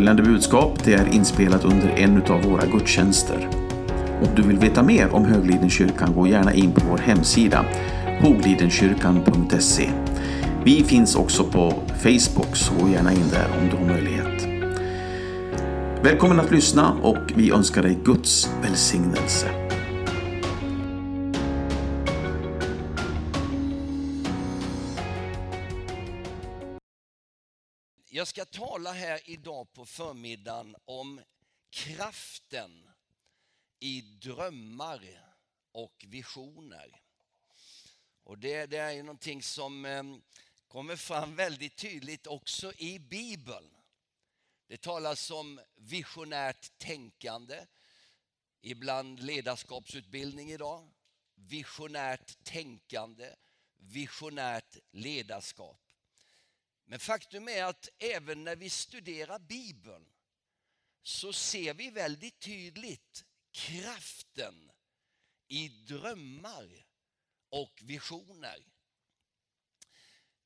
Följande budskap det är inspelat under en av våra gudstjänster. Om du vill veta mer om Höglidenkyrkan gå gärna in på vår hemsida hoglidenkyrkan.se. Vi finns också på Facebook, så gå gärna in där om du har möjlighet. Välkommen att lyssna och vi önskar dig Guds välsignelse. Här idag på förmiddagen om kraften i drömmar och visioner. Och det, det är ju någonting som eh, kommer fram väldigt tydligt också i Bibeln. Det talas om visionärt tänkande, ibland ledarskapsutbildning idag. Visionärt tänkande, visionärt ledarskap. Men faktum är att även när vi studerar Bibeln så ser vi väldigt tydligt kraften i drömmar och visioner.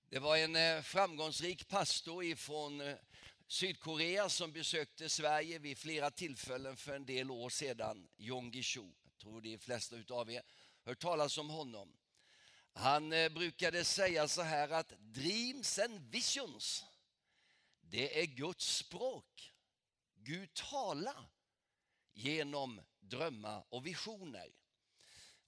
Det var en eh, framgångsrik pastor från eh, Sydkorea som besökte Sverige vid flera tillfällen för en del år sedan, Jong Gi-Cho. Jag tror de flesta av er hört talas om honom. Han eh, brukade säga så här att dreams and visions, det är Guds språk. Gud talar genom drömmar och visioner.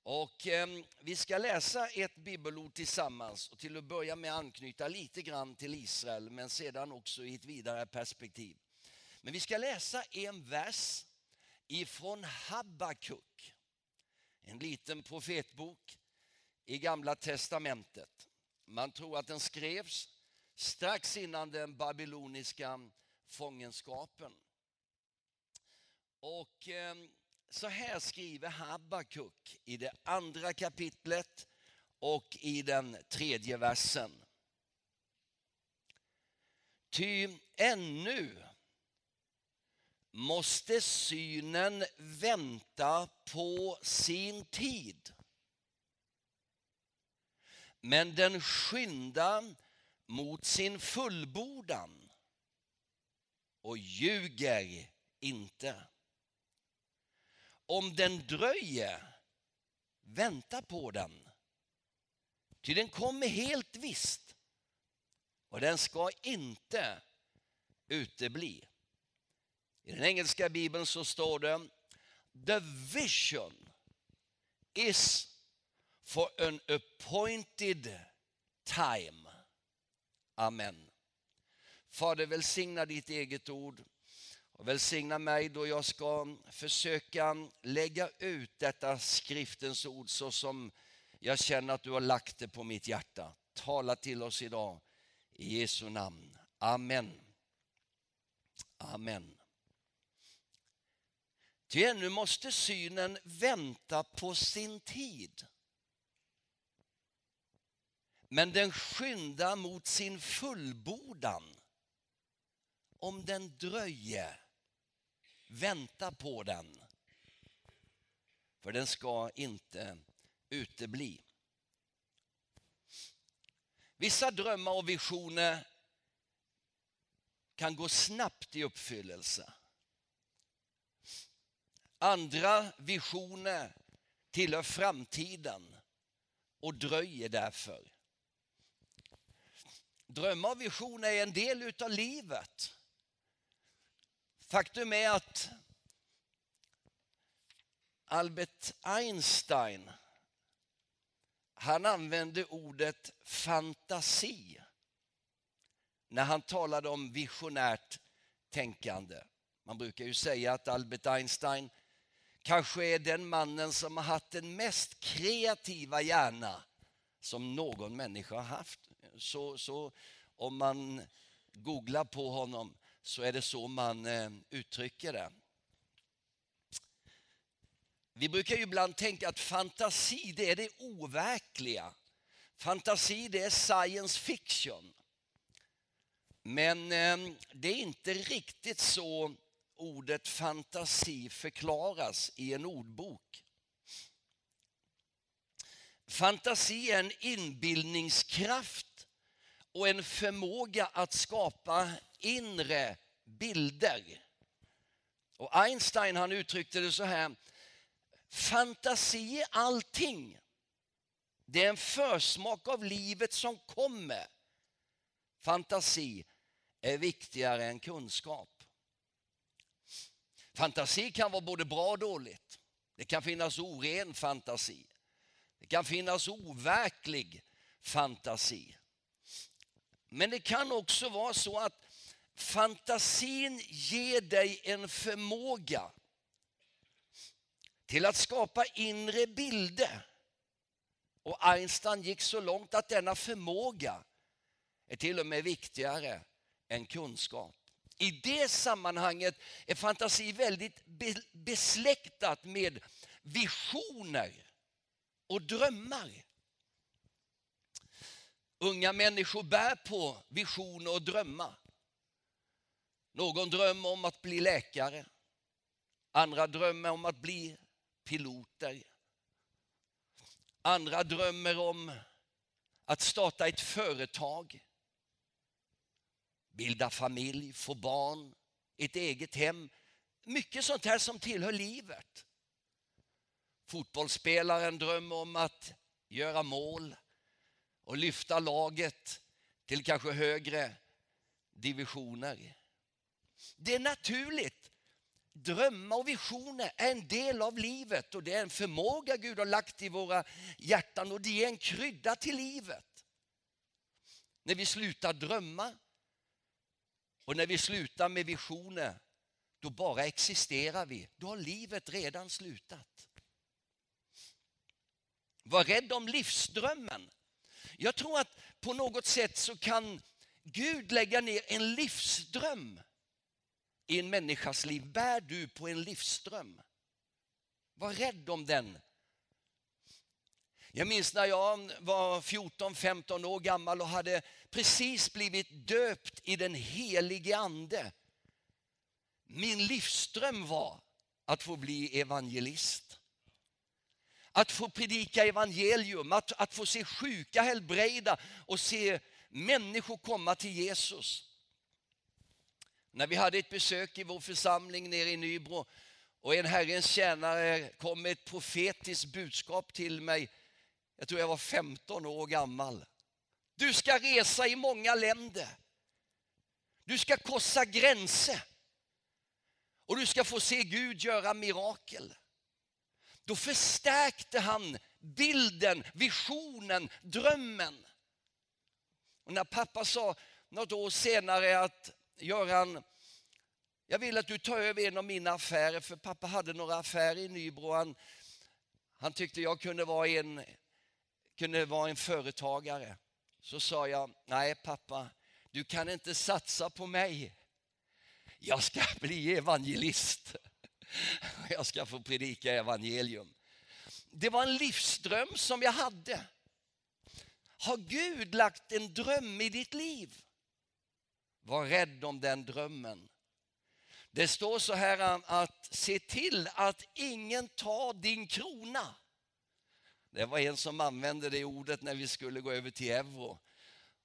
Och eh, Vi ska läsa ett bibelord tillsammans och till att börja med anknyta lite grann till Israel men sedan också i ett vidare perspektiv. Men vi ska läsa en vers ifrån Habakuk, en liten profetbok i Gamla testamentet. Man tror att den skrevs strax innan den babyloniska fångenskapen. Och ehm, så här skriver Habakuk i det andra kapitlet och i den tredje versen. Ty ännu måste synen vänta på sin tid. Men den skyndar mot sin fullbordan och ljuger inte. Om den dröjer, vänta på den. Ty den kommer helt visst och den ska inte utebli. I den engelska bibeln så står det The vision is for an appointed time. Amen. Fader, välsigna ditt eget ord och välsigna mig då jag ska försöka lägga ut detta skriftens ord så som jag känner att du har lagt det på mitt hjärta. Tala till oss idag i Jesu namn. Amen. Amen. Ty ännu måste synen vänta på sin tid. Men den skyndar mot sin fullbordan. Om den dröjer, vänta på den. För den ska inte utebli. Vissa drömmar och visioner kan gå snabbt i uppfyllelse. Andra visioner tillhör framtiden och dröjer därför. Drömmar och visioner är en del av livet. Faktum är att Albert Einstein han använde ordet fantasi när han talade om visionärt tänkande. Man brukar ju säga att Albert Einstein kanske är den mannen som har haft den mest kreativa hjärna som någon människa har haft så, så om man googlar på honom så är det så man eh, uttrycker det. Vi brukar ju ibland tänka att fantasi det är det overkliga. Fantasi det är science fiction. Men eh, det är inte riktigt så ordet fantasi förklaras i en ordbok. Fantasi är en inbildningskraft och en förmåga att skapa inre bilder. Och Einstein han uttryckte det så här, fantasi är allting. Det är en försmak av livet som kommer. Fantasi är viktigare än kunskap. Fantasi kan vara både bra och dåligt. Det kan finnas oren fantasi. Det kan finnas overklig fantasi. Men det kan också vara så att fantasin ger dig en förmåga till att skapa inre bilder. Och Einstein gick så långt att denna förmåga är till och med viktigare än kunskap. I det sammanhanget är fantasi väldigt besläktat med visioner och drömmar. Unga människor bär på visioner och drömmar. Någon drömmer om att bli läkare. Andra drömmer om att bli piloter. Andra drömmer om att starta ett företag. Bilda familj, få barn, ett eget hem. Mycket sånt här som tillhör livet. Fotbollsspelaren drömmer om att göra mål och lyfta laget till kanske högre divisioner. Det är naturligt. Drömmar och visioner är en del av livet och det är en förmåga Gud har lagt i våra hjärtan och det är en krydda till livet. När vi slutar drömma och när vi slutar med visioner, då bara existerar vi. Då har livet redan slutat. Var rädd om livsdrömmen. Jag tror att på något sätt så kan Gud lägga ner en livsdröm i en människas liv. Bär du på en livsdröm? Var rädd om den. Jag minns när jag var 14-15 år gammal och hade precis blivit döpt i den helige ande. Min livsdröm var att få bli evangelist. Att få predika evangelium, att, att få se sjuka helbrägda och se människor komma till Jesus. När vi hade ett besök i vår församling nere i Nybro och en Herrens tjänare kom med ett profetiskt budskap till mig. Jag tror jag var 15 år gammal. Du ska resa i många länder. Du ska korsa gränser. Och du ska få se Gud göra mirakel. Då förstärkte han bilden, visionen, drömmen. Och när pappa sa något år senare att Göran, jag vill att du tar över en av mina affärer, för pappa hade några affärer i Nybro. Han, han tyckte jag kunde vara, en, kunde vara en företagare. Så sa jag, nej pappa, du kan inte satsa på mig. Jag ska bli evangelist. Jag ska få predika evangelium. Det var en livsdröm som jag hade. Har Gud lagt en dröm i ditt liv? Var rädd om den drömmen. Det står så här eh, att se till att ingen tar din krona. Det var en som använde det ordet när vi skulle gå över till euro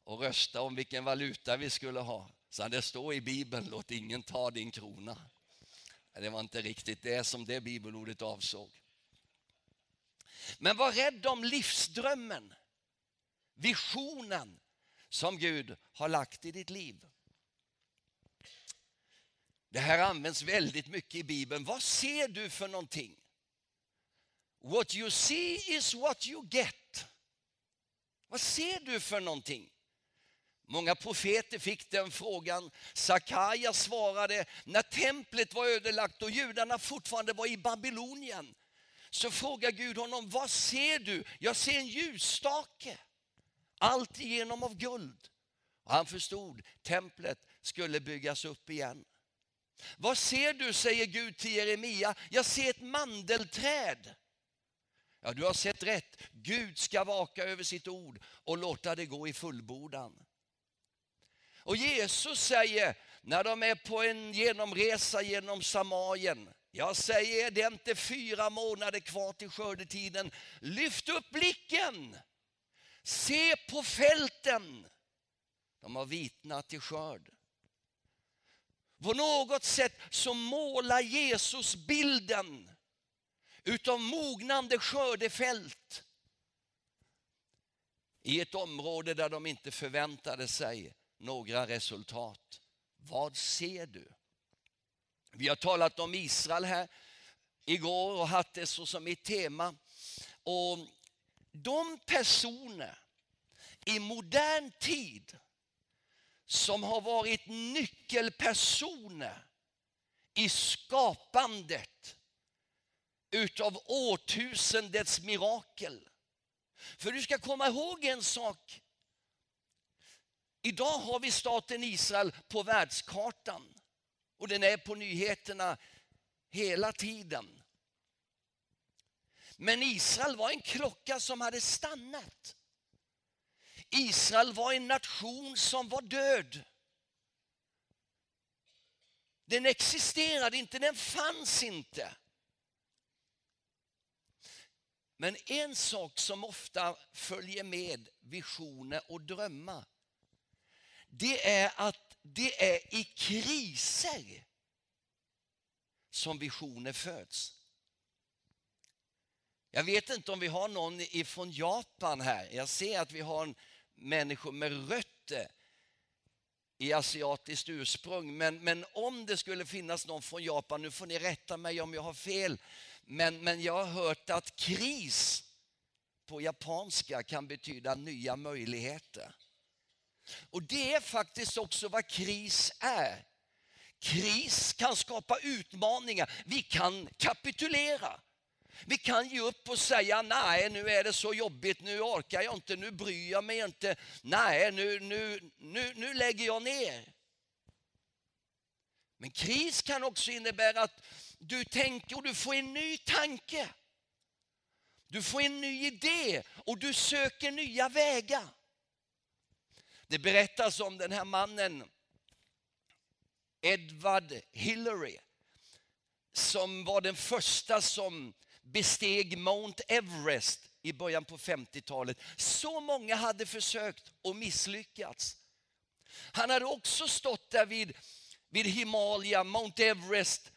och rösta om vilken valuta vi skulle ha. Så det står i Bibeln, låt ingen ta din krona. Det var inte riktigt det som det bibelordet avsåg. Men var rädd om livsdrömmen, visionen som Gud har lagt i ditt liv. Det här används väldigt mycket i Bibeln. Vad ser du för någonting? What you see is what you get. Vad ser du för någonting? Många profeter fick den frågan. Sakaja svarade när templet var ödelagt och judarna fortfarande var i Babylonien. Så frågar Gud honom, vad ser du? Jag ser en ljusstake, allt igenom av guld. Och han förstod, templet skulle byggas upp igen. Vad ser du, säger Gud till Jeremia. Jag ser ett mandelträd. Ja, du har sett rätt. Gud ska vaka över sitt ord och låta det gå i fullbordan. Och Jesus säger, när de är på en genomresa genom Samarien, jag säger det är inte fyra månader kvar till skördetiden, lyft upp blicken, se på fälten. De har vitnat till skörd. På något sätt så målar Jesus bilden utav mognande skördefält i ett område där de inte förväntade sig några resultat. Vad ser du? Vi har talat om Israel här igår och haft det så som ett tema. Och de personer i modern tid som har varit nyckelpersoner i skapandet utav årtusendets mirakel. För du ska komma ihåg en sak. Idag har vi staten Israel på världskartan och den är på nyheterna hela tiden. Men Israel var en klocka som hade stannat. Israel var en nation som var död. Den existerade inte, den fanns inte. Men en sak som ofta följer med visioner och drömmar, det är att det är i kriser som visioner föds. Jag vet inte om vi har någon ifrån Japan här. Jag ser att vi har människor med rötter i asiatiskt ursprung. Men, men om det skulle finnas någon från Japan, nu får ni rätta mig om jag har fel, men, men jag har hört att kris på japanska kan betyda nya möjligheter. Och det är faktiskt också vad kris är. Kris kan skapa utmaningar. Vi kan kapitulera. Vi kan ge upp och säga nej, nu är det så jobbigt, nu orkar jag inte, nu bryr jag mig inte. Nej, nu, nu, nu, nu lägger jag ner. Men kris kan också innebära att du tänker och du får en ny tanke. Du får en ny idé och du söker nya vägar. Det berättas om den här mannen Edward Hillary som var den första som besteg Mount Everest i början på 50-talet. Så många hade försökt och misslyckats. Han hade också stått där vid, vid Himalaya, Mount Everest,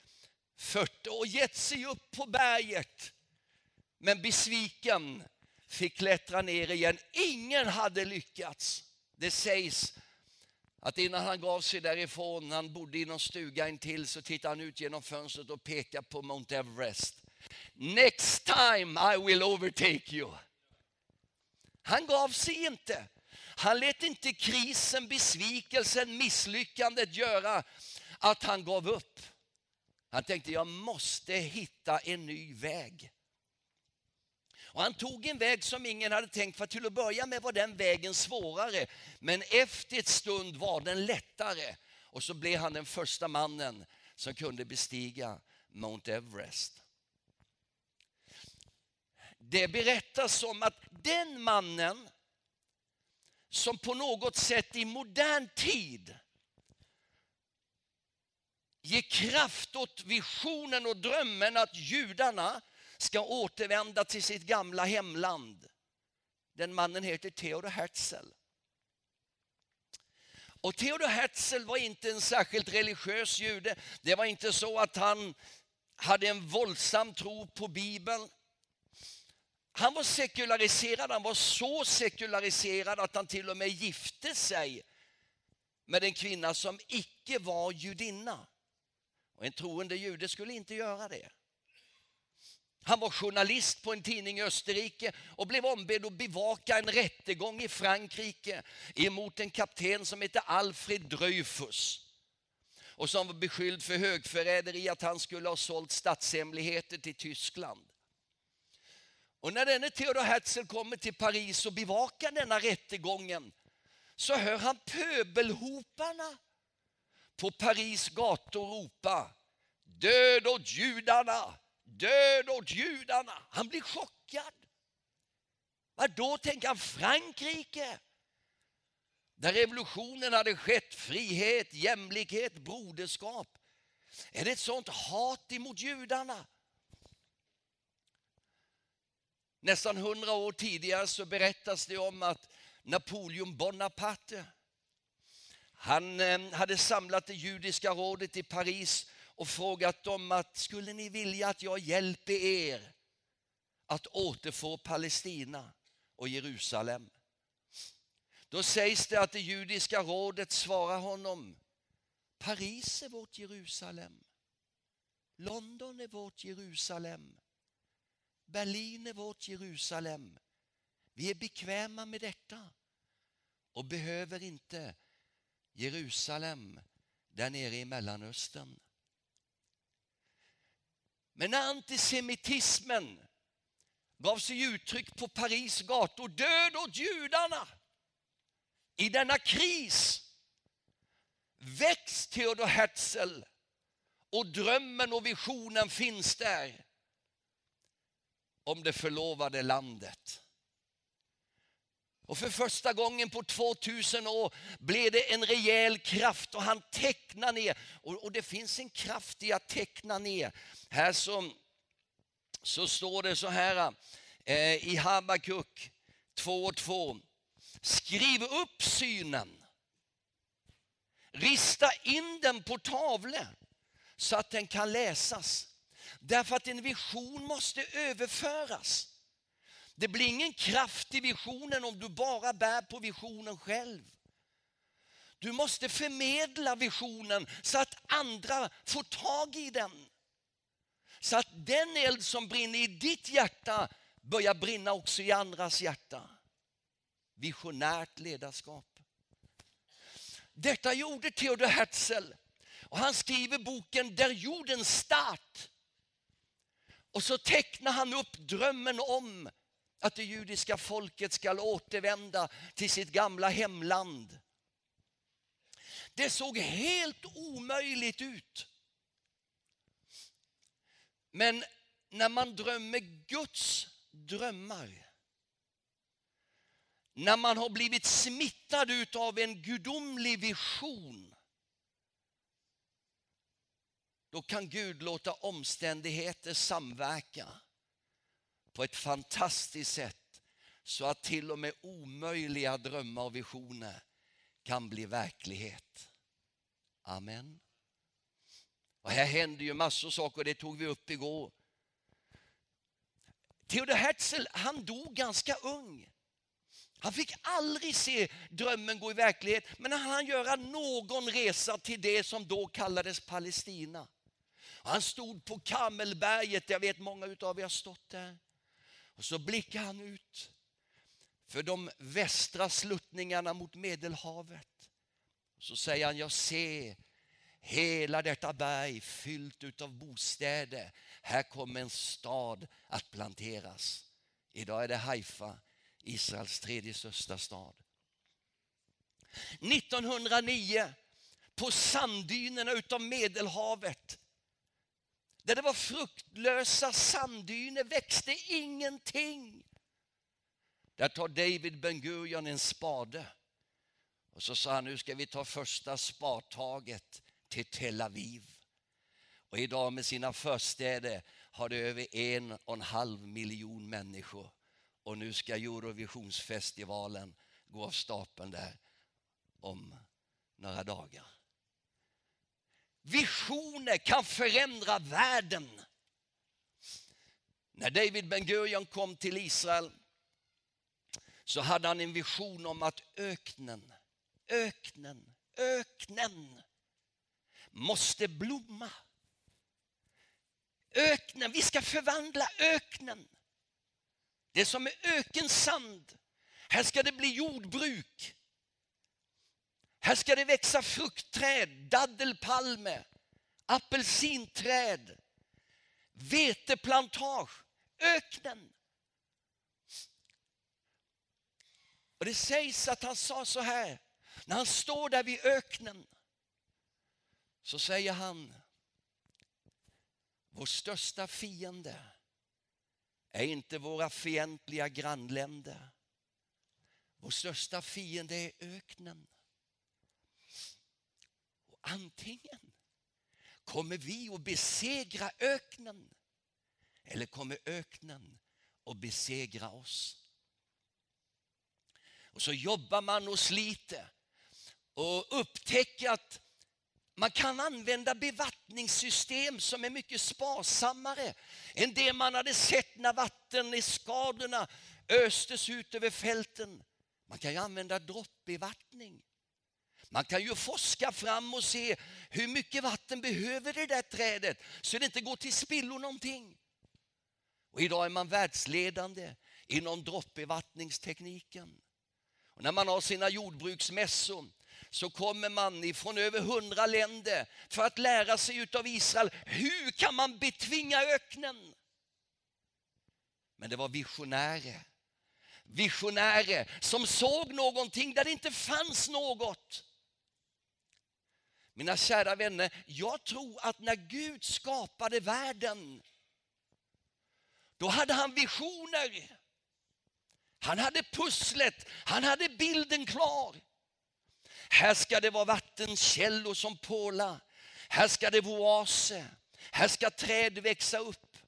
40 och gett sig upp på berget. Men besviken fick klättra ner igen. Ingen hade lyckats. Det sägs att innan han gav sig därifrån, han bodde i någon stuga intill, så tittade han ut genom fönstret och pekade på Mount Everest. Next time I will overtake you. Han gav sig inte. Han lät inte krisen, besvikelsen, misslyckandet göra att han gav upp. Han tänkte jag måste hitta en ny väg. Och han tog en väg som ingen hade tänkt, för till att börja med var den vägen svårare. Men efter ett stund var den lättare. Och så blev han den första mannen som kunde bestiga Mount Everest. Det berättas om att den mannen som på något sätt i modern tid ger kraft åt visionen och drömmen att judarna ska återvända till sitt gamla hemland. Den mannen heter Theodor Herzl. Och Theodor Herzl var inte en särskilt religiös jude. Det var inte så att han hade en våldsam tro på Bibeln. Han var sekulariserad, han var så sekulariserad att han till och med gifte sig med en kvinna som icke var judinna. Och en troende jude skulle inte göra det. Han var journalist på en tidning i Österrike och blev ombedd att bevaka en rättegång i Frankrike emot en kapten som hette Alfred Dreyfus och som var beskylld för högförräderi att han skulle ha sålt statshemligheter till Tyskland. Och när denne Theodor Herzl kommer till Paris och bevakar denna rättegången så hör han pöbelhoparna på Paris gator ropa Död åt judarna! Död åt judarna! Han blir chockad. Vad då tänker han? Frankrike? Där revolutionen hade skett, frihet, jämlikhet, broderskap. Är det ett sånt hat emot judarna? Nästan hundra år tidigare så berättas det om att Napoleon Bonaparte Han eh, hade samlat det judiska rådet i Paris och frågat dem att skulle ni vilja att jag hjälper er att återfå Palestina och Jerusalem? Då sägs det att det judiska rådet svarar honom Paris är vårt Jerusalem. London är vårt Jerusalem. Berlin är vårt Jerusalem. Vi är bekväma med detta och behöver inte Jerusalem där nere i Mellanöstern. Men när antisemitismen gav sig uttryck på Paris gator, död åt judarna, i denna kris väcks Theodor Herzl och drömmen och visionen finns där om det förlovade landet. Och för första gången på 2000 år blev det en rejäl kraft och han tecknar ner. Och, och det finns en kraft i att teckna ner. Här så, så står det så här eh, i Habakuk 2 och 2. Skriv upp synen. Rista in den på tavlor så att den kan läsas. Därför att en vision måste överföras. Det blir ingen kraft i visionen om du bara bär på visionen själv. Du måste förmedla visionen så att andra får tag i den. Så att den eld som brinner i ditt hjärta börjar brinna också i andras hjärta. Visionärt ledarskap. Detta gjorde Theodor Herzl och han skriver boken Där jorden start. Och så tecknar han upp drömmen om att det judiska folket ska återvända till sitt gamla hemland. Det såg helt omöjligt ut. Men när man drömmer Guds drömmar, när man har blivit smittad av en gudomlig vision, då kan Gud låta omständigheter samverka på ett fantastiskt sätt så att till och med omöjliga drömmar och visioner kan bli verklighet. Amen. Och här händer ju massor av saker, det tog vi upp igår. Theodor Herzl, han dog ganska ung. Han fick aldrig se drömmen gå i verklighet, men han hann göra någon resa till det som då kallades Palestina. Han stod på Kamelberget, jag vet många av er har stått där. Och så blickar han ut för de västra sluttningarna mot Medelhavet. Så säger han, jag ser hela detta berg fyllt av bostäder. Här kommer en stad att planteras. Idag är det Haifa, Israels tredje största stad. 1909 på sanddynerna utav Medelhavet där det var fruktlösa sanddyner växte ingenting. Där tar David Ben Gurion en spade och så sa han nu ska vi ta första spadtaget till Tel Aviv. Och idag med sina förstäder har det över en och en halv miljon människor. Och nu ska Eurovisionsfestivalen gå av stapeln där om några dagar. Visioner kan förändra världen. När David Ben Gurion kom till Israel så hade han en vision om att öknen, öknen, öknen måste blomma. Öknen, vi ska förvandla öknen. Det som är ökensand. Här ska det bli jordbruk. Här ska det växa fruktträd, daddelpalme, apelsinträd, veteplantage, öknen. Och det sägs att han sa så här, när han står där vid öknen, så säger han, vår största fiende är inte våra fientliga grannländer. Vår största fiende är öknen. Antingen kommer vi att besegra öknen eller kommer öknen att besegra oss. Och så jobbar man och sliter. och upptäcker att man kan använda bevattningssystem som är mycket sparsammare än det man hade sett när vattenskadorna östes ut över fälten. Man kan ju använda droppbevattning. Man kan ju forska fram och se hur mycket vatten behöver det där trädet så det inte går till spillo någonting. Och idag är man världsledande inom droppbevattningstekniken. Och när man har sina jordbruksmässor så kommer man ifrån över hundra länder för att lära sig av Israel hur kan man betvinga öknen. Men det var visionärer. Visionärer som såg någonting där det inte fanns något. Mina kära vänner, jag tror att när Gud skapade världen, då hade han visioner. Han hade pusslet, han hade bilden klar. Här ska det vara vattenkällor som påla. Här ska det vara oaser. Här ska träd växa upp.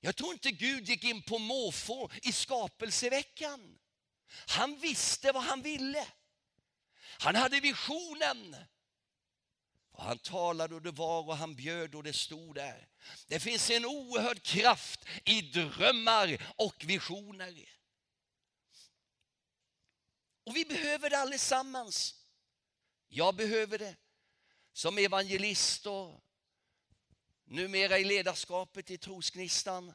Jag tror inte Gud gick in på måfå i skapelseveckan. Han visste vad han ville. Han hade visionen. Och han talade och det var och han bjöd och det stod där. Det finns en oerhörd kraft i drömmar och visioner. Och vi behöver det allesammans. Jag behöver det som evangelist och numera i ledarskapet i trosgnistan.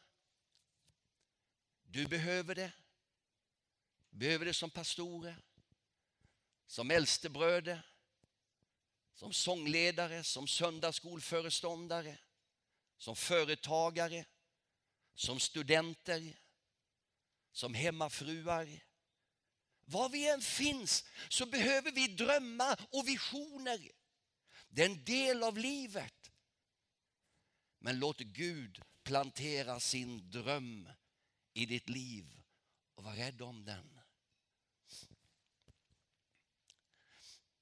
Du behöver det. Behöver det som pastorer, som äldstebröder, som sångledare, som söndagsskolföreståndare, som företagare, som studenter, som hemmafruar, var vi än finns så behöver vi drömmar och visioner. Det är en del av livet. Men låt Gud plantera sin dröm i ditt liv och var rädd om den.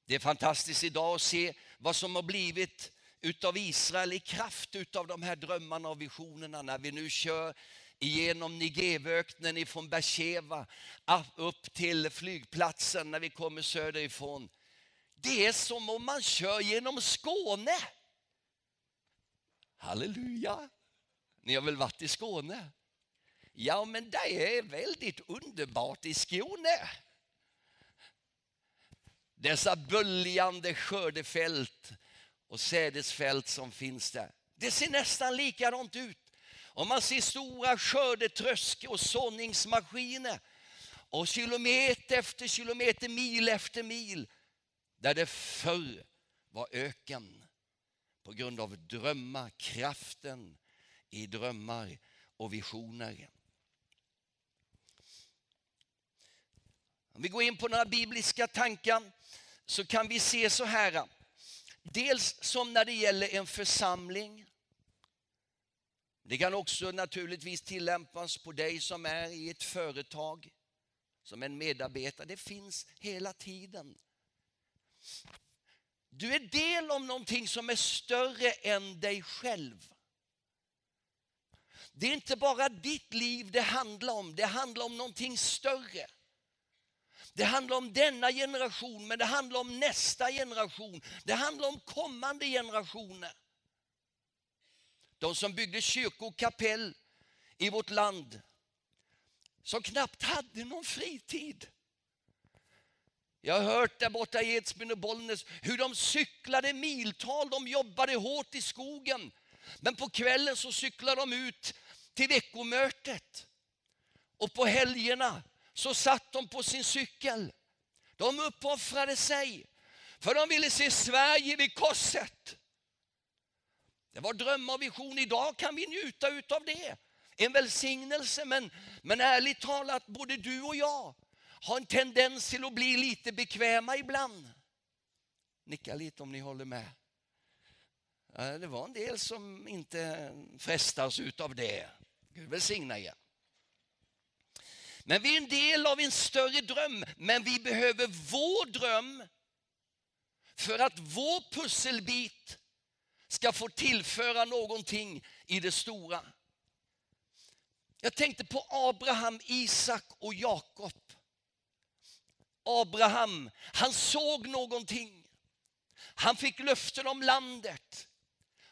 Det är fantastiskt idag att se vad som har blivit utav Israel i kraft utav de här drömmarna och visionerna när vi nu kör genom Nigevöknen ifrån Bersheva upp till flygplatsen när vi kommer söderifrån. Det är som om man kör genom Skåne. Halleluja! Ni har väl varit i Skåne? Ja, men det är väldigt underbart i Skåne. Dessa böljande skördefält och sädesfält som finns där. Det ser nästan likadant ut och man ser stora skördetrösk och såningsmaskiner. Och kilometer efter kilometer, mil efter mil. Där det förr var öken. På grund av drömmar, kraften i drömmar och visioner. Om vi går in på några bibliska tankar så kan vi se så här. Dels som när det gäller en församling det kan också naturligtvis tillämpas på dig som är i ett företag, som en medarbetare. Det finns hela tiden. Du är del av någonting som är större än dig själv. Det är inte bara ditt liv det handlar om, det handlar om någonting större. Det handlar om denna generation, men det handlar om nästa generation. Det handlar om kommande generationer. De som byggde kyrkor och kapell i vårt land som knappt hade någon fritid. Jag har hört där borta i Edsbyn och Bollnäs hur de cyklade miltal, de jobbade hårt i skogen. Men på kvällen så cyklade de ut till veckomötet. Och på helgerna så satt de på sin cykel. De uppoffrade sig för de ville se Sverige vid korset. Det var drömmar och vision. Idag kan vi njuta av det. En välsignelse, men, men ärligt talat, både du och jag har en tendens till att bli lite bekväma ibland. Nicka lite om ni håller med. Det var en del som inte frestas av det. Gud välsigna er. Men vi är en del av en större dröm, men vi behöver vår dröm för att vår pusselbit ska få tillföra någonting i det stora. Jag tänkte på Abraham, Isak och Jakob. Abraham, han såg någonting. Han fick löften om landet.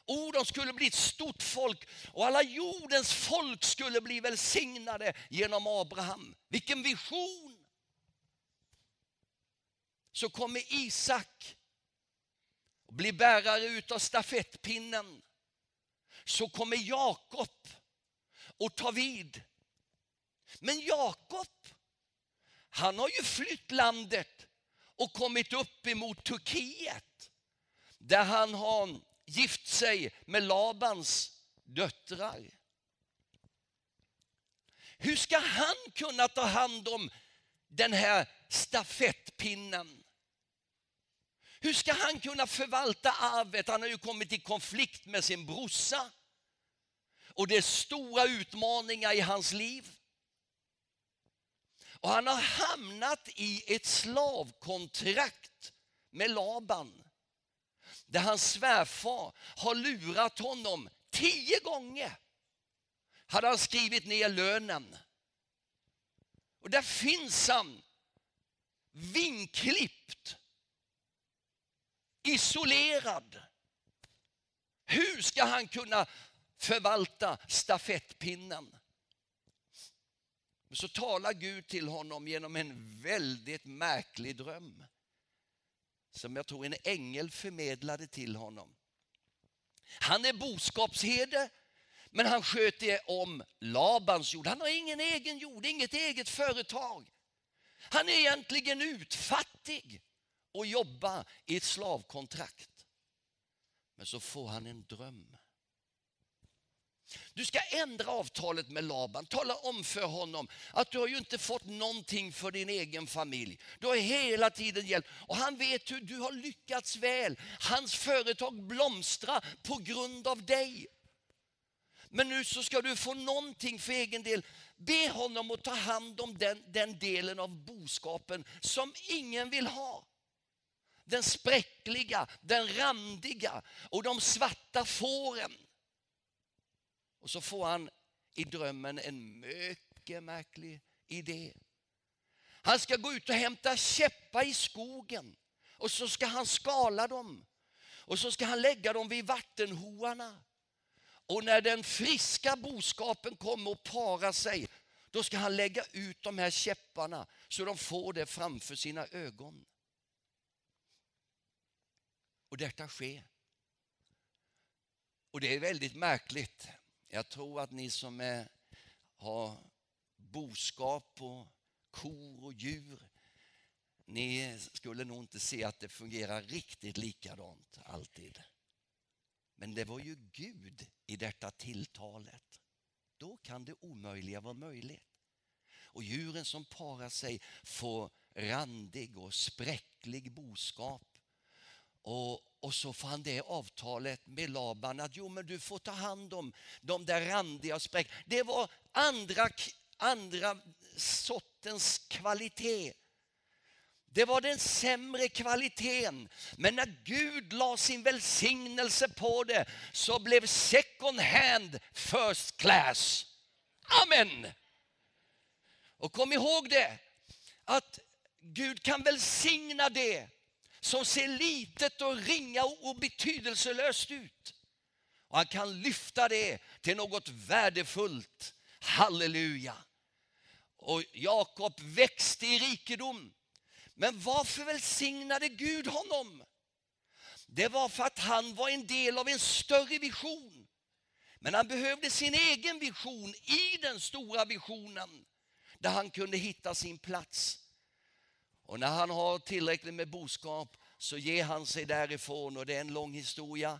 Oh, de skulle bli ett stort folk och alla jordens folk skulle bli välsignade genom Abraham. Vilken vision! Så kommer Isak och blir bärare utav stafettpinnen. Så kommer Jakob och tar vid. Men Jakob, han har ju flytt landet och kommit upp emot Turkiet. Där han har gift sig med Labans döttrar. Hur ska han kunna ta hand om den här stafettpinnen? Hur ska han kunna förvalta arvet? Han har ju kommit i konflikt med sin brorsa. Och det är stora utmaningar i hans liv. Och han har hamnat i ett slavkontrakt med Laban där hans svärfar har lurat honom tio gånger. Hade han skrivit ner lönen. Och där finns han vinklippt, isolerad. Hur ska han kunna förvalta stafettpinnen? Så talar Gud till honom genom en väldigt märklig dröm som jag tror en ängel förmedlade till honom. Han är boskapsherde, men han sköter om Labans jord. Han har ingen egen jord, inget eget företag. Han är egentligen utfattig och jobbar i ett slavkontrakt. Men så får han en dröm. Du ska ändra avtalet med Laban. Tala om för honom att du har ju inte fått någonting för din egen familj. Du har hela tiden hjälpt och han vet hur du har lyckats väl. Hans företag blomstrar på grund av dig. Men nu så ska du få någonting för egen del. Be honom att ta hand om den, den delen av boskapen som ingen vill ha. Den spräckliga, den randiga och de svarta fåren. Och så får han i drömmen en mycket märklig idé. Han ska gå ut och hämta käppar i skogen och så ska han skala dem. Och så ska han lägga dem vid vattenhoarna. Och när den friska boskapen kommer och parar sig, då ska han lägga ut de här käpparna så de får det framför sina ögon. Och detta sker. Och det är väldigt märkligt. Jag tror att ni som är, har boskap och kor och djur, ni skulle nog inte se att det fungerar riktigt likadant alltid. Men det var ju Gud i detta tilltalet. Då kan det omöjliga vara möjligt. Och djuren som parar sig får randig och spräcklig boskap. Och, och så fann det avtalet med Laban att jo men du får ta hand om de där randiga och spräck. Det var andra, andra sortens kvalitet. Det var den sämre kvaliteten. Men när Gud la sin välsignelse på det så blev second hand first class. Amen! Och kom ihåg det, att Gud kan välsigna det som ser litet och ringa och betydelselöst ut. Och han kan lyfta det till något värdefullt. Halleluja! Och Jakob växte i rikedom. Men varför välsignade Gud honom? Det var för att han var en del av en större vision. Men han behövde sin egen vision i den stora visionen där han kunde hitta sin plats. Och när han har tillräckligt med boskap så ger han sig därifrån och det är en lång historia.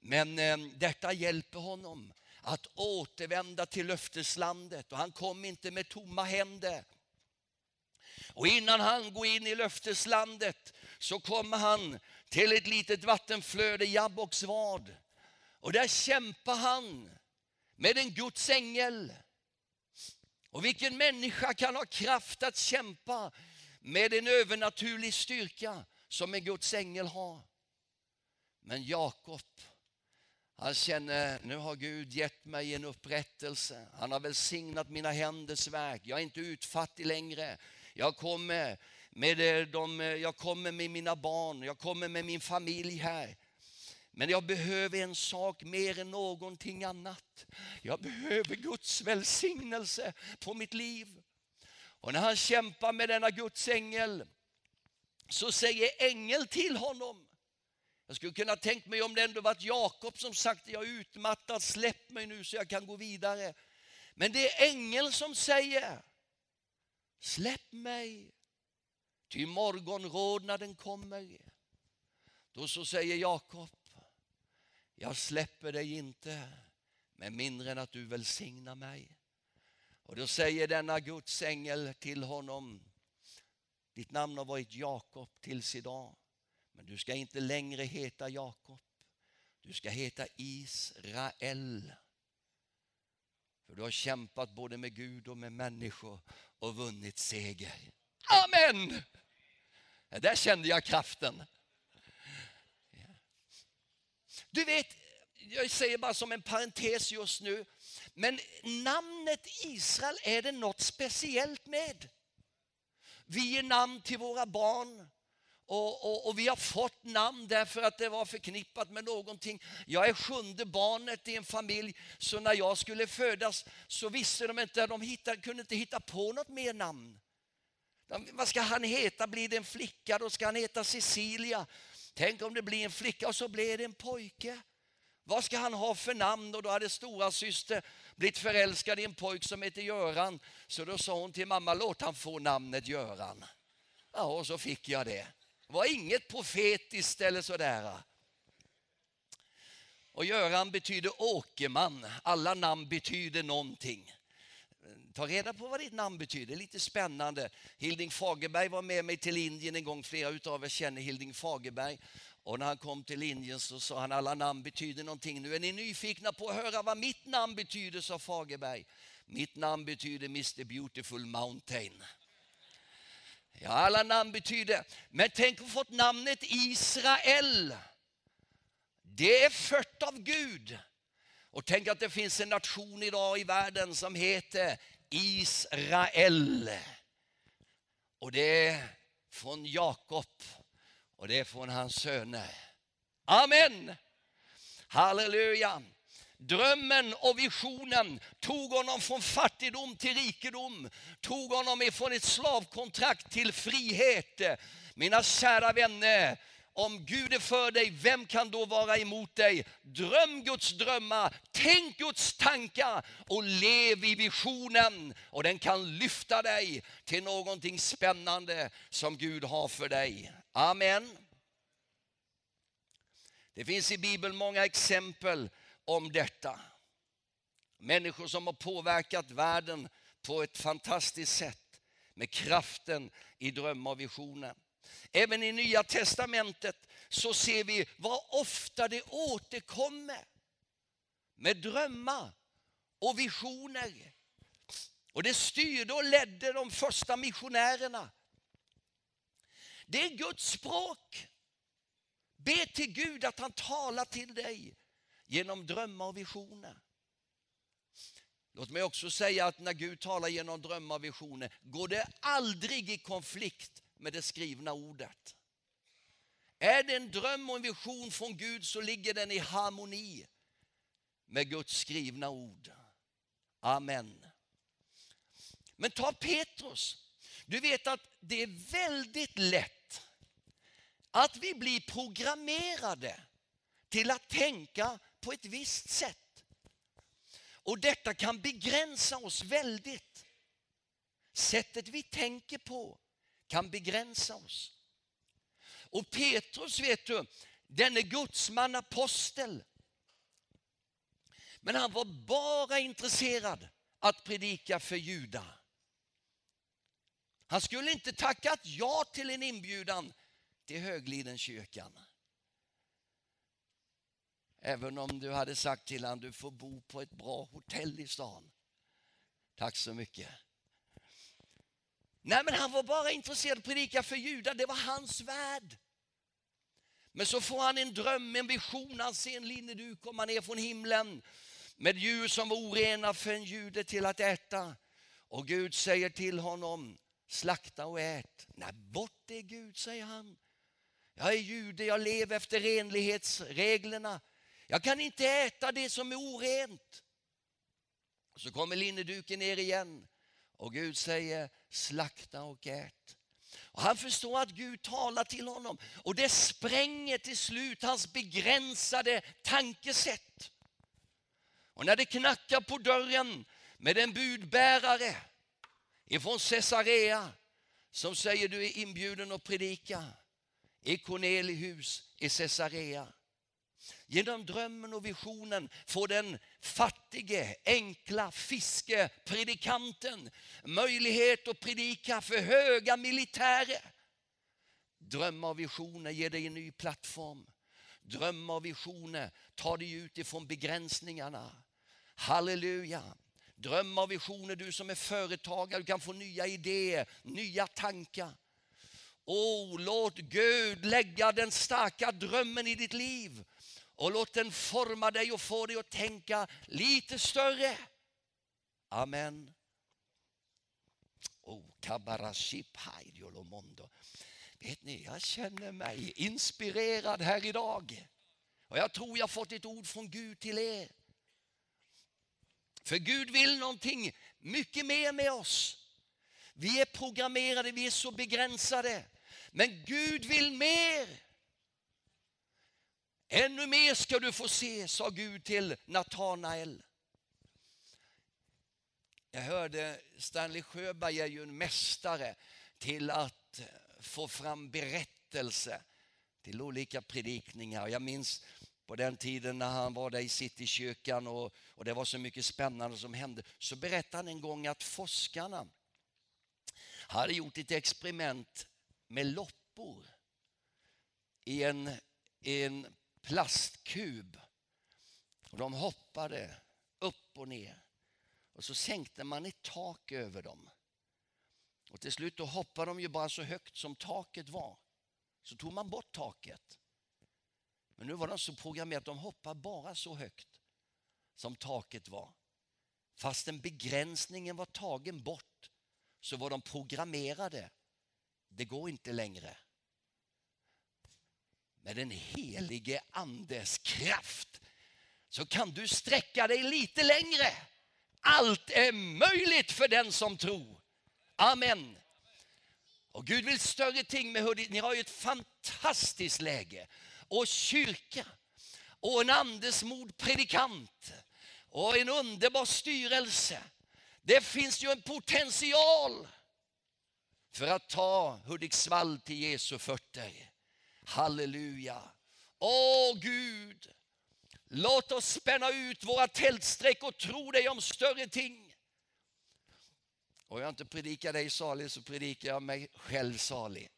Men eh, detta hjälper honom att återvända till löfteslandet och han kom inte med tomma händer. Och innan han går in i löfteslandet så kommer han till ett litet vattenflöde, Jabboks vad. Och där kämpar han med en Guds ängel. Och vilken människa kan ha kraft att kämpa med en övernaturlig styrka som en Guds ängel har. Men Jakob, han känner, nu har Gud gett mig en upprättelse. Han har välsignat mina händers verk. Jag är inte utfattig längre. Jag kommer med eh, de, eh, jag kommer med mina barn, jag kommer med min familj här. Men jag behöver en sak mer än någonting annat. Jag behöver Guds välsignelse på mitt liv. Och när han kämpar med denna Guds ängel så säger ängeln till honom. Jag skulle kunna tänkt mig om det ändå varit Jakob som sagt jag är utmattad, släpp mig nu så jag kan gå vidare. Men det är ängeln som säger släpp mig, ty morgonrodnaden kommer. Då så säger Jakob, jag släpper dig inte med mindre än att du välsignar mig. Och då säger denna Guds ängel till honom, ditt namn har varit Jakob tills idag, men du ska inte längre heta Jakob, du ska heta Israel. För du har kämpat både med Gud och med människor och vunnit seger. Amen! Där kände jag kraften. Du vet, jag säger bara som en parentes just nu, men namnet Israel är det något speciellt med. Vi ger namn till våra barn och, och, och, vi har fått namn därför att det var förknippat med någonting. Jag är sjunde barnet i en familj, så när jag skulle födas så visste de inte, de hittade, kunde inte hitta på något mer namn. Vad ska han heta? Blir det en flicka, då ska han heta Cecilia. Tänk om det blir en flicka och så blir det en pojke. Vad ska han ha för namn? Och då hade stora syster blivit förälskad i en pojk som heter Göran. Så då sa hon till mamma, låt han få namnet Göran. Ja, och så fick jag det. Det var inget profetiskt eller sådär. Och Göran betyder åkerman. Alla namn betyder någonting. Ta reda på vad ditt namn betyder, lite spännande. Hilding Fagerberg var med mig till Indien en gång, flera av er känner Hilding Fagerberg. Och när han kom till Indien så sa han alla namn betyder någonting. Nu är ni nyfikna på att höra vad mitt namn betyder, sa Fagerberg. Mitt namn betyder Mr Beautiful Mountain. Ja, alla namn betyder, men tänk att fått namnet Israel. Det är fött av Gud. Och tänk att det finns en nation idag i världen som heter Israel. Och det är från Jakob och det är från hans söner. Amen! Halleluja! Drömmen och visionen tog honom från fattigdom till rikedom, tog honom ifrån ett slavkontrakt till frihet. Mina kära vänner, om Gud är för dig, vem kan då vara emot dig? Dröm Guds drömmar, tänk Guds tankar och lev i visionen. Och den kan lyfta dig till någonting spännande som Gud har för dig. Amen. Det finns i Bibeln många exempel om detta. Människor som har påverkat världen på ett fantastiskt sätt med kraften i drömmar och visioner. Även i Nya Testamentet så ser vi vad ofta det återkommer med drömmar och visioner. Och det styrde och ledde de första missionärerna. Det är Guds språk. Be till Gud att han talar till dig genom drömmar och visioner. Låt mig också säga att när Gud talar genom drömmar och visioner går det aldrig i konflikt med det skrivna ordet. Är det en dröm och en vision från Gud så ligger den i harmoni med Guds skrivna ord. Amen. Men ta Petrus. Du vet att det är väldigt lätt att vi blir programmerade till att tänka på ett visst sätt. Och detta kan begränsa oss väldigt. Sättet vi tänker på kan begränsa oss. Och Petrus, vet du, denne gudsman apostel. Men han var bara intresserad att predika för judar. Han skulle inte tackat ja till en inbjudan till Höglidenkyrkan. Även om du hade sagt till honom du får bo på ett bra hotell i stan. Tack så mycket. Nej, men han var bara intresserad av att predika för judar. Det var hans värld. Men så får han en dröm, en vision. Han ser en linneduk komma ner från himlen med djur som var orena för en jude till att äta. Och Gud säger till honom, slakta och ät. Nej, bort det Gud, säger han. Jag är jude, jag lever efter renlighetsreglerna. Jag kan inte äta det som är orent. Så kommer linneduken ner igen och Gud säger slakta och ät. Och han förstår att Gud talar till honom och det spränger till slut hans begränsade tankesätt. Och när det knackar på dörren med en budbärare ifrån Caesarea som säger du är inbjuden att predika i Cornelius i Caesarea. Genom drömmen och visionen får den fattige, enkla fiskepredikanten möjlighet att predika för höga militärer. Drömmar och visioner ger dig en ny plattform. Drömmar och visioner tar dig ut ifrån begränsningarna. Halleluja. Drömmar och visioner, du som är företagare, du kan få nya idéer, nya tankar. Oh, låt Gud lägga den starka drömmen i ditt liv och låt den forma dig och få dig att tänka lite större. Amen. Oh, Vet ni, jag känner mig inspirerad här idag. Och jag tror jag fått ett ord från Gud till er. För Gud vill någonting mycket mer med oss. Vi är programmerade, vi är så begränsade. Men Gud vill mer. Ännu mer ska du få se, sa Gud till Natanael. Jag hörde Stanley Sjöberg är ju en mästare till att få fram berättelse till olika predikningar. Jag minns på den tiden när han var där i Citykyrkan och, och det var så mycket spännande som hände. Så berättade han en gång att forskarna hade gjort ett experiment med loppor i en, i en plastkub. Och de hoppade upp och ner. Och så sänkte man ett tak över dem. Och till slut då hoppade de ju bara så högt som taket var. Så tog man bort taket. Men nu var de så programmerade att de hoppade bara så högt som taket var. Fastän begränsningen var tagen bort så var de programmerade. Det går inte längre. Med den helige andes kraft så kan du sträcka dig lite längre. Allt är möjligt för den som tror. Amen. Och Gud vill större ting med hur Ni har ju ett fantastiskt läge och kyrka och en andesmod predikant och en underbar styrelse. Det finns ju en potential för att ta Hudiksvall till Jesu fötter. Halleluja. Åh Gud, låt oss spänna ut våra tältsträck och tro dig om större ting. Och jag inte predikar dig salig så predikar jag mig själv salig.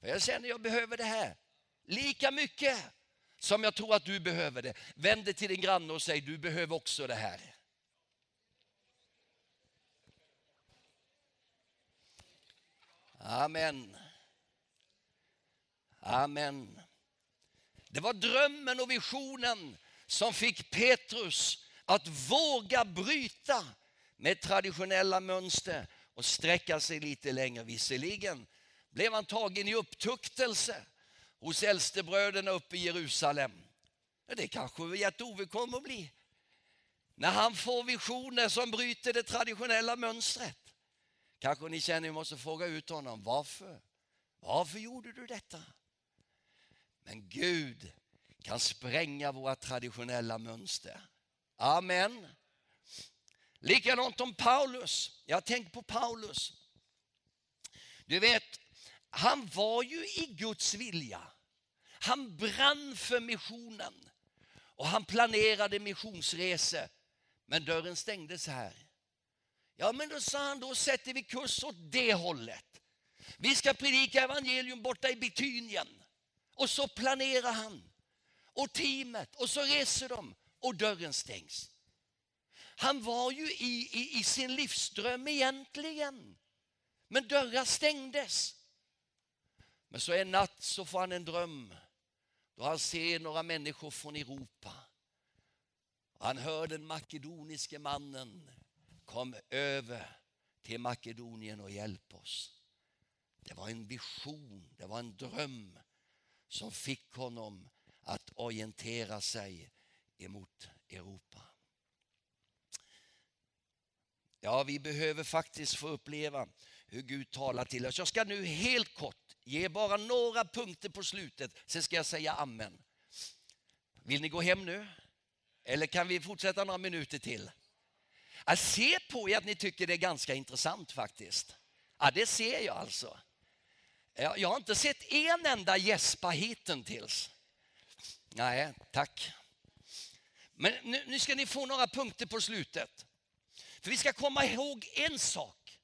För jag känner att jag behöver det här lika mycket som jag tror att du behöver det. Vänd dig till din granne och säg du behöver också det här. Amen. Amen. Det var drömmen och visionen som fick Petrus att våga bryta med traditionella mönster och sträcka sig lite längre. Visserligen blev han tagen i upptuktelse hos äldstebröderna uppe i Jerusalem. Det kanske Gert-Ove kommer att bli. När han får visioner som bryter det traditionella mönstret. Kanske ni känner att ni måste fråga ut honom. Varför? Varför gjorde du detta? Men Gud kan spränga våra traditionella mönster. Amen. Likadant om Paulus. Jag tänker på Paulus. Du vet, han var ju i Guds vilja. Han brann för missionen och han planerade missionsresor. Men dörren stängdes här. Ja, men då sa han, då sätter vi kurs åt det hållet. Vi ska predika evangelium borta i Betynien. Och så planerar han. Och teamet. Och så reser de. Och dörren stängs. Han var ju i, i, i sin livsdröm egentligen. Men dörrar stängdes. Men så en natt så får han en dröm då han ser några människor från Europa. Han hör den makedoniske mannen kom över till Makedonien och hjälp oss. Det var en vision, det var en dröm som fick honom att orientera sig emot Europa. Ja, vi behöver faktiskt få uppleva hur Gud talar till oss. Jag ska nu helt kort ge bara några punkter på slutet, sen ska jag säga amen. Vill ni gå hem nu? Eller kan vi fortsätta några minuter till? Jag ser på er att ni tycker det är ganska intressant faktiskt. Ja, det ser jag alltså. Jag har inte sett en enda gäspa hittills. Nej, tack. Men nu, nu ska ni få några punkter på slutet. För vi ska komma ihåg en sak.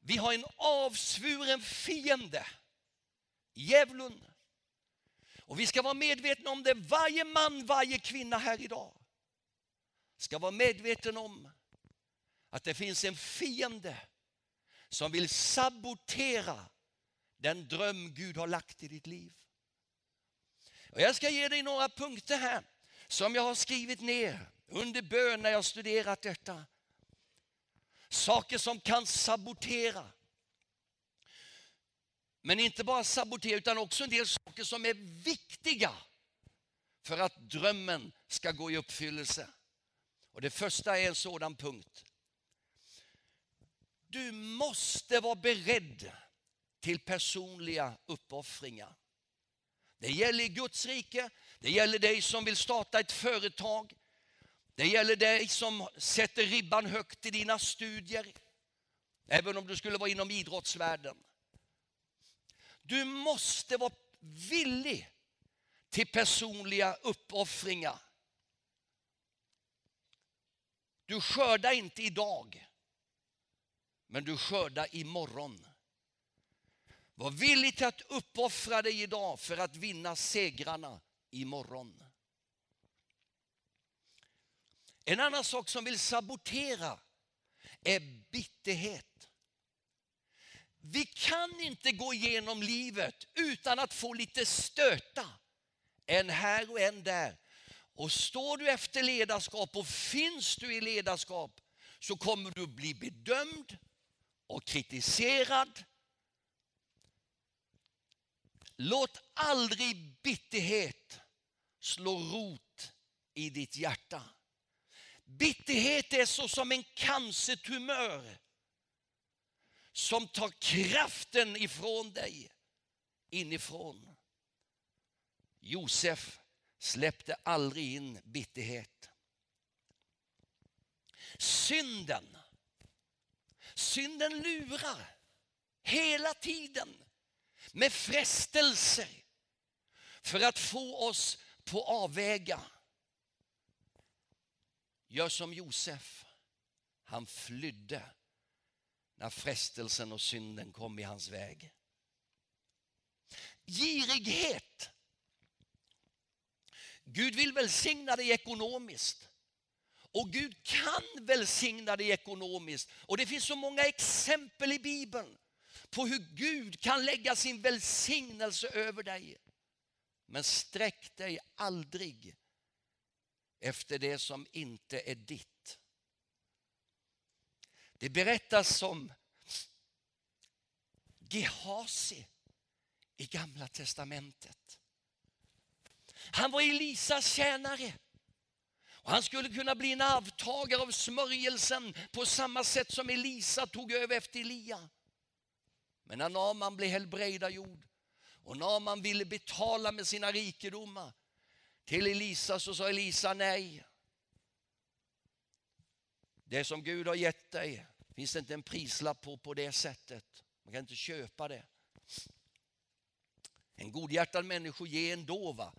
Vi har en avsvuren fiende, djävulen. Och vi ska vara medvetna om det, varje man, varje kvinna här idag ska vara medveten om att det finns en fiende som vill sabotera den dröm Gud har lagt i ditt liv. Och jag ska ge dig några punkter här som jag har skrivit ner under bön när jag studerat detta. Saker som kan sabotera. Men inte bara sabotera utan också en del saker som är viktiga för att drömmen ska gå i uppfyllelse. Och Det första är en sådan punkt. Du måste vara beredd till personliga uppoffringar. Det gäller i Guds rike, det gäller dig som vill starta ett företag, det gäller dig som sätter ribban högt i dina studier, även om du skulle vara inom idrottsvärlden. Du måste vara villig till personliga uppoffringar. Du skördar inte idag, men du skördar imorgon. Var villig till att uppoffra dig idag för att vinna segrarna imorgon. En annan sak som vill sabotera är bitterhet. Vi kan inte gå igenom livet utan att få lite stöta. En här och en där. Och står du efter ledarskap och finns du i ledarskap så kommer du bli bedömd och kritiserad. Låt aldrig bitterhet slå rot i ditt hjärta. Bitterhet är så som en cancertumör som tar kraften ifrån dig inifrån. Josef släppte aldrig in bitterhet. Synden. Synden lurar hela tiden med frestelser för att få oss på avväga. Gör som Josef. Han flydde när frestelsen och synden kom i hans väg. Girighet. Gud vill välsigna dig ekonomiskt. Och Gud kan välsigna dig ekonomiskt. Och det finns så många exempel i Bibeln på hur Gud kan lägga sin välsignelse över dig. Men sträck dig aldrig efter det som inte är ditt. Det berättas om Gehasi i Gamla Testamentet. Han var Elisas tjänare. Och han skulle kunna bli en arvtagare av smörjelsen på samma sätt som Elisa tog över efter Elia. Men när Naman blev helbrägdagjord och Naman ville betala med sina rikedomar till Elisa så sa Elisa nej. Det som Gud har gett dig finns det inte en prislapp på på det sättet. Man kan inte köpa det. En godhjärtad människa ger ändå. Va?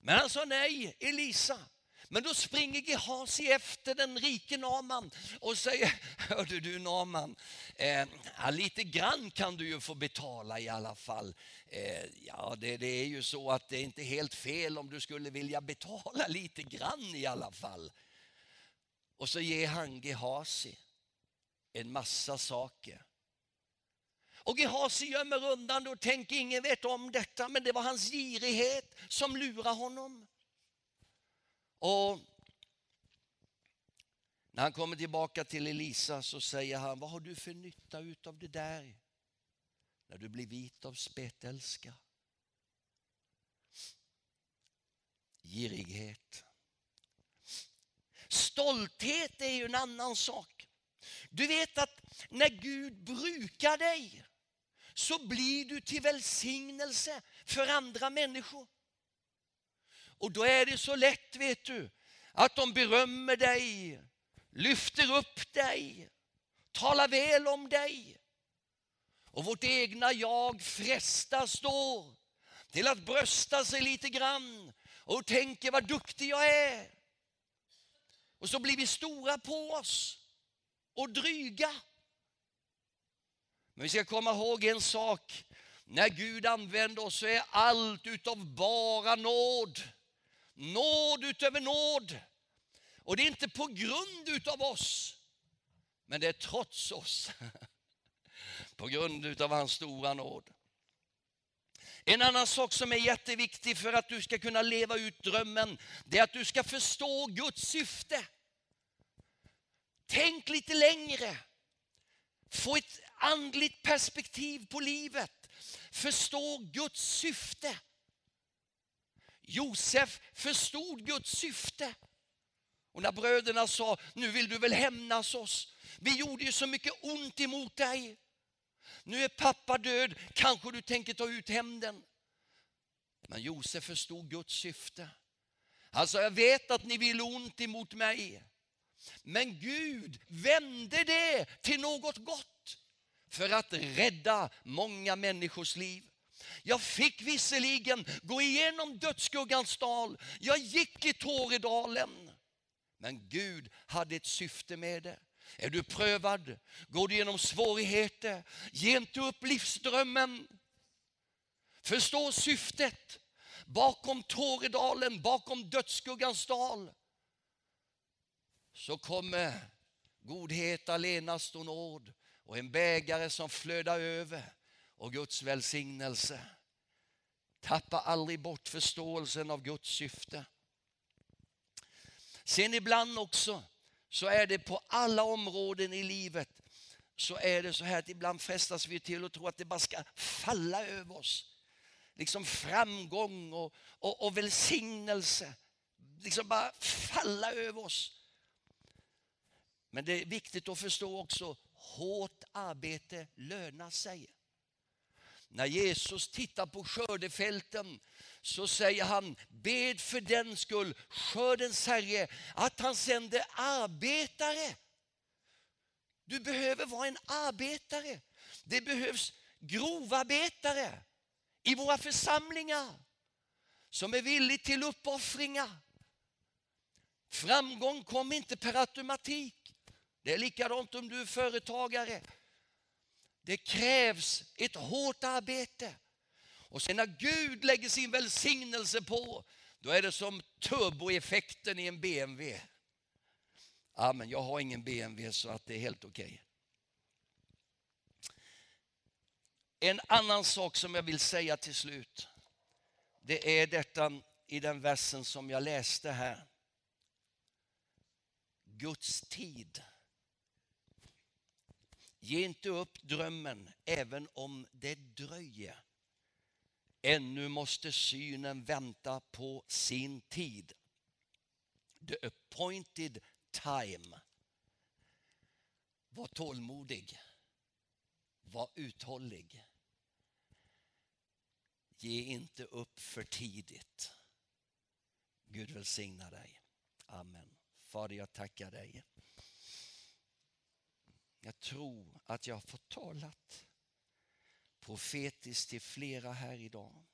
Men han sa nej, Elisa. Men då springer Gehazi efter den rike Naman och säger, hörde du Naman, eh, lite grann kan du ju få betala i alla fall. Eh, ja, det, det, är ju så att det är inte helt fel om du skulle vilja betala lite grann i alla fall. Och så ger han Gehazi en massa saker. Och Gehazi gömmer undan och tänker ingen vet om detta men det var hans girighet som lurar honom. Och när han kommer tillbaka till Elisa så säger han, vad har du för nytta av det där? när du blir vit av spetälska. Girighet. Stolthet är ju en annan sak. Du vet att när Gud brukar dig så blir du till välsignelse för andra människor. Och då är det så lätt, vet du, att de berömmer dig, lyfter upp dig, talar väl om dig. Och vårt egna jag frestas då till att brösta sig lite grann och tänker vad duktig jag är. Och så blir vi stora på oss och dryga. Men vi ska komma ihåg en sak. När Gud använder oss så är allt utav bara nåd. Nåd utöver nåd. Och det är inte på grund utav oss, men det är trots oss. På grund utav hans stora nåd. En annan sak som är jätteviktig för att du ska kunna leva ut drömmen, det är att du ska förstå Guds syfte. Tänk lite längre. Få ett andligt perspektiv på livet. Förstå Guds syfte. Josef förstod Guds syfte. Och när bröderna sa, nu vill du väl hämnas oss. Vi gjorde ju så mycket ont emot dig. Nu är pappa död, kanske du tänker ta ut hämnden. Men Josef förstod Guds syfte. Alltså jag vet att ni vill ont emot mig. Men Gud vände det till något gott för att rädda många människors liv. Jag fick visserligen gå igenom dödsskuggans dal. Jag gick i Tåredalen. Men Gud hade ett syfte med det. Är du prövad? Går du igenom svårigheter? Ge inte upp livsdrömmen. Förstå syftet bakom Tåredalen, bakom dödsskuggans dal. Så kommer godhet, allenast och nåd och en bägare som flödar över och Guds välsignelse. Tappa aldrig bort förståelsen av Guds syfte. Sen ibland också så är det på alla områden i livet så är det så här att ibland frestas vi till att tro att det bara ska falla över oss. Liksom framgång och, och, och välsignelse. Liksom bara falla över oss. Men det är viktigt att förstå också, hårt arbete lönar sig. När Jesus tittar på skördefälten så säger han, bed för den skull, skördens Herre, att han sänder arbetare. Du behöver vara en arbetare. Det behövs grovarbetare i våra församlingar som är villig till uppoffringar. Framgång kommer inte per automatik. Det är likadant om du är företagare. Det krävs ett hårt arbete. Och sen när Gud lägger sin välsignelse på, då är det som turboeffekten i en BMW. Ja, men jag har ingen BMW så att det är helt okej. Okay. En annan sak som jag vill säga till slut, det är detta i den versen som jag läste här. Guds tid. Ge inte upp drömmen även om det dröjer. Ännu måste synen vänta på sin tid. The appointed time. Var tålmodig. Var uthållig. Ge inte upp för tidigt. Gud välsigna dig. Amen. Fader, jag tackar dig. Jag tror att jag har fått talat profetiskt till flera här idag.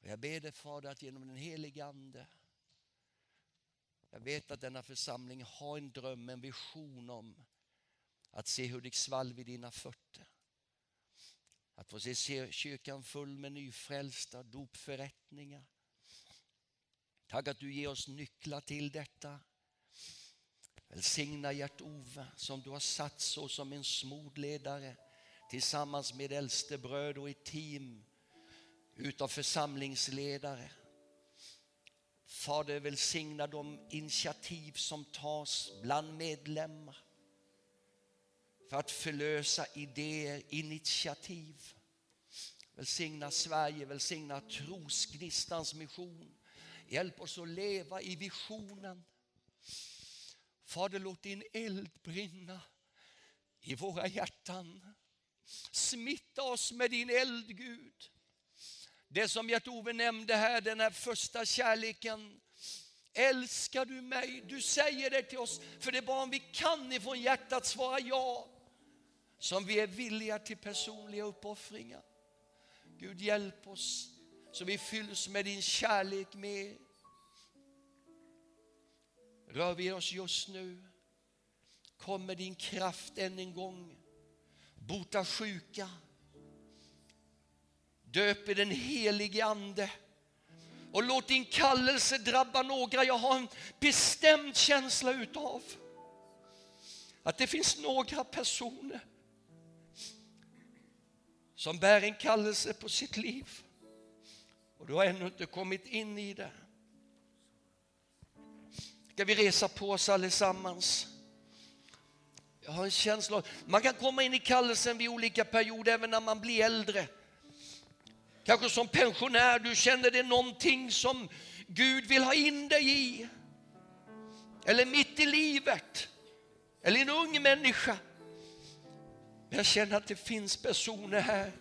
Jag ber dig Fader att genom den helige Ande jag vet att denna församling har en dröm, en vision om att se Hudiksvall vid dina fötter. Att få se kyrkan full med nyfrälsta dopförrättningar. Tack att du ger oss nycklar till detta. Välsigna Gert-Ove som du har satt så som en smordledare tillsammans med äldstebröd och ett team utav församlingsledare. Fader välsigna de initiativ som tas bland medlemmar. för att förlösa idéer, initiativ. Välsigna Sverige, välsigna Trosgnistans mission. Hjälp oss att leva i visionen. Fader, låt din eld brinna i våra hjärtan. Smitta oss med din eld, Gud. Det som Gert-Ove nämnde här, den här första kärleken. Älskar du mig? Du säger det till oss, för det är bara om vi kan ifrån hjärtat svara ja som vi är villiga till personliga uppoffringar. Gud hjälp oss så vi fylls med din kärlek mer. Rör vid oss just nu, Kom med din kraft än en gång. Bota sjuka, döp i den helige Ande och låt din kallelse drabba några. Jag har en bestämd känsla utav att det finns några personer som bär en kallelse på sitt liv och du har ännu inte kommit in i det. Ska vi resa på oss allesammans? Jag har en känsla man kan komma in i kallelsen vid olika perioder även när man blir äldre. Kanske som pensionär, du känner det är någonting som Gud vill ha in dig i. Eller mitt i livet. Eller en ung människa. Men jag känner att det finns personer här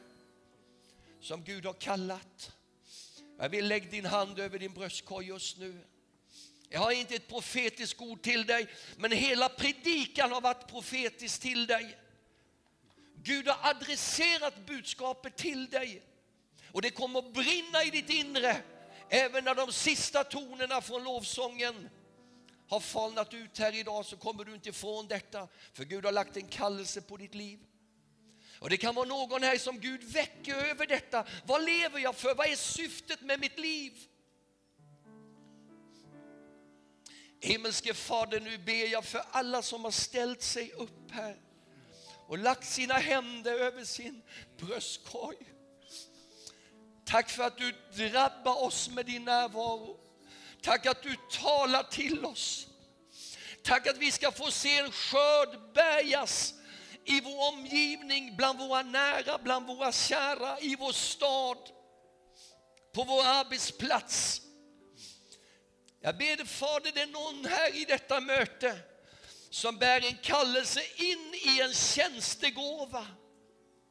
som Gud har kallat. Jag vill lägga din hand över din bröstkorg just nu. Jag har inte ett profetiskt ord till dig, men hela predikan har varit profetisk till dig. Gud har adresserat budskapet till dig och det kommer att brinna i ditt inre även när de sista tonerna från lovsången har falnat ut här idag så kommer du inte ifrån detta för Gud har lagt en kallelse på ditt liv. Och Det kan vara någon här som Gud väcker över detta. Vad lever jag för? Vad är syftet med mitt liv? Himmelske Fader, nu ber jag för alla som har ställt sig upp här och lagt sina händer över sin bröstkorg. Tack för att du drabbar oss med din närvaro. Tack att du talar till oss. Tack att vi ska få se en skörd bärgas i vår omgivning, bland våra nära, bland våra kära, i vår stad, på vår arbetsplats. Jag ber dig Fader, det är någon här i detta möte som bär en kallelse in i en tjänstegåva.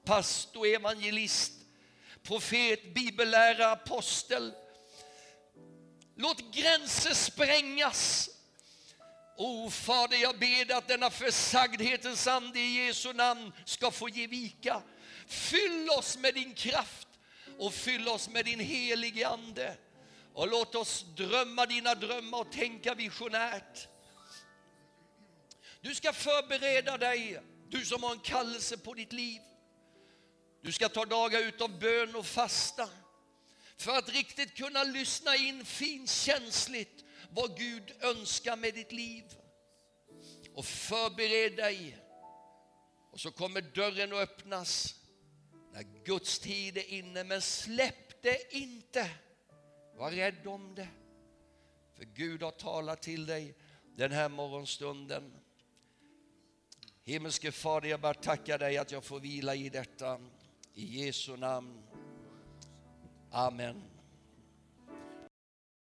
Pastor, evangelist, profet, bibellärare, apostel. Låt gränser sprängas O Fader, jag ber dig att denna försagdhetens ande i Jesu namn ska få ge vika. Fyll oss med din kraft och fyll oss med din helige Ande. Och låt oss drömma dina drömmar och tänka visionärt. Du ska förbereda dig, du som har en kallelse på ditt liv. Du ska ta dagar utav bön och fasta för att riktigt kunna lyssna in finkänsligt vad Gud önskar med ditt liv. Och förbered dig. Och så kommer dörren att öppnas när Guds tid är inne. Men släpp det inte. Var rädd om det. För Gud har talat till dig den här morgonstunden. Himmelske Fader, jag bara tackar dig att jag får vila i detta. I Jesu namn. Amen.